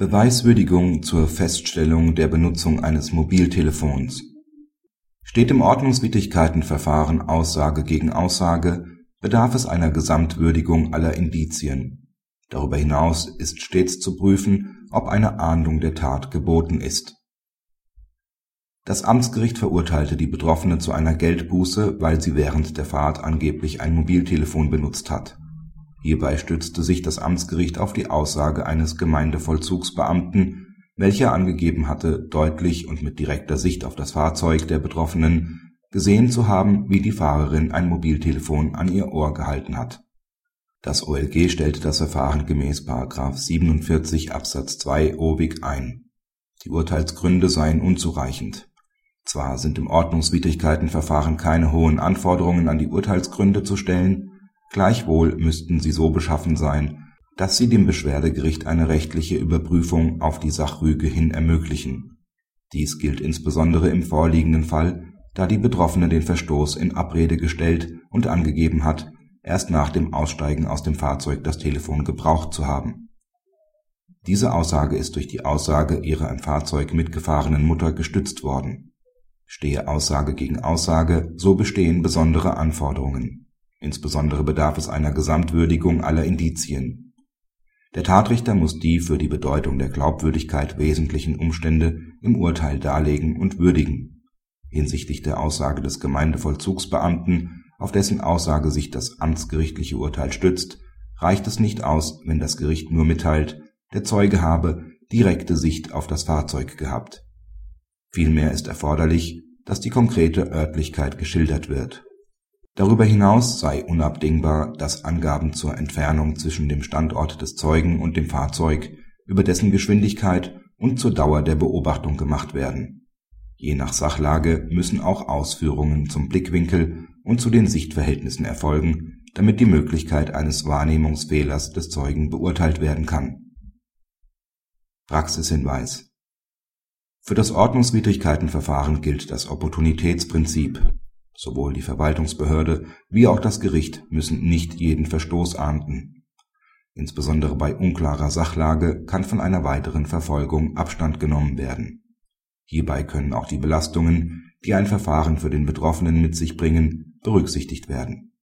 Beweiswürdigung zur Feststellung der Benutzung eines Mobiltelefons Steht im Ordnungswidrigkeitenverfahren Aussage gegen Aussage, bedarf es einer Gesamtwürdigung aller Indizien. Darüber hinaus ist stets zu prüfen, ob eine Ahndung der Tat geboten ist. Das Amtsgericht verurteilte die Betroffene zu einer Geldbuße, weil sie während der Fahrt angeblich ein Mobiltelefon benutzt hat Hierbei stützte sich das Amtsgericht auf die Aussage eines Gemeindevollzugsbeamten, welcher angegeben hatte, deutlich und mit direkter Sicht auf das Fahrzeug der Betroffenen gesehen zu haben, wie die Fahrerin ein Mobiltelefon an ihr Ohr gehalten hat. Das OLG stellte das Verfahren gemäß § 47 Absatz 2 OWIG ein. Die Urteilsgründe seien unzureichend. Zwar sind im Ordnungswidrigkeitenverfahren keine hohen Anforderungen an die Urteilsgründe zu stellen Gleichwohl müssten sie so beschaffen sein, dass sie dem Beschwerdegericht eine rechtliche Überprüfung auf die Sachrüge hin ermöglichen. Dies gilt insbesondere im vorliegenden Fall, da die Betroffene den Verstoß in Abrede gestellt und angegeben hat, erst nach dem Aussteigen aus dem Fahrzeug das Telefon gebraucht zu haben. Diese Aussage ist durch die Aussage ihrer im Fahrzeug mitgefahrenen Mutter gestützt worden. Stehe Aussage gegen Aussage, so bestehen besondere Anforderungen Insbesondere bedarf es einer Gesamtwürdigung aller Indizien. Der Tatrichter muss die für die Bedeutung der Glaubwürdigkeit wesentlichen Umstände im Urteil darlegen und würdigen. Hinsichtlich der Aussage des Gemeindevollzugsbeamten, auf dessen Aussage sich das amtsgerichtliche Urteil stützt, reicht es nicht aus, wenn das Gericht nur mitteilt, der Zeuge habe direkte Sicht auf das Fahrzeug gehabt. Vielmehr ist erforderlich, dass die konkrete Örtlichkeit geschildert wird Darüber hinaus sei unabdingbar, dass Angaben zur Entfernung zwischen dem Standort des Zeugen und dem Fahrzeug, über dessen Geschwindigkeit und zur Dauer der Beobachtung gemacht werden. Je nach Sachlage müssen auch Ausführungen zum Blickwinkel und zu den Sichtverhältnissen erfolgen, damit die Möglichkeit eines Wahrnehmungsfehlers des Zeugen beurteilt werden kann. Praxishinweis Für das Ordnungswidrigkeitenverfahren gilt das Opportunitätsprinzip Sowohl die Verwaltungsbehörde wie auch das Gericht müssen nicht jeden Verstoß ahnden. Insbesondere bei unklarer Sachlage kann von einer weiteren Verfolgung Abstand genommen werden. Hierbei können auch die Belastungen, die ein Verfahren für den Betroffenen mit sich bringen, berücksichtigt werden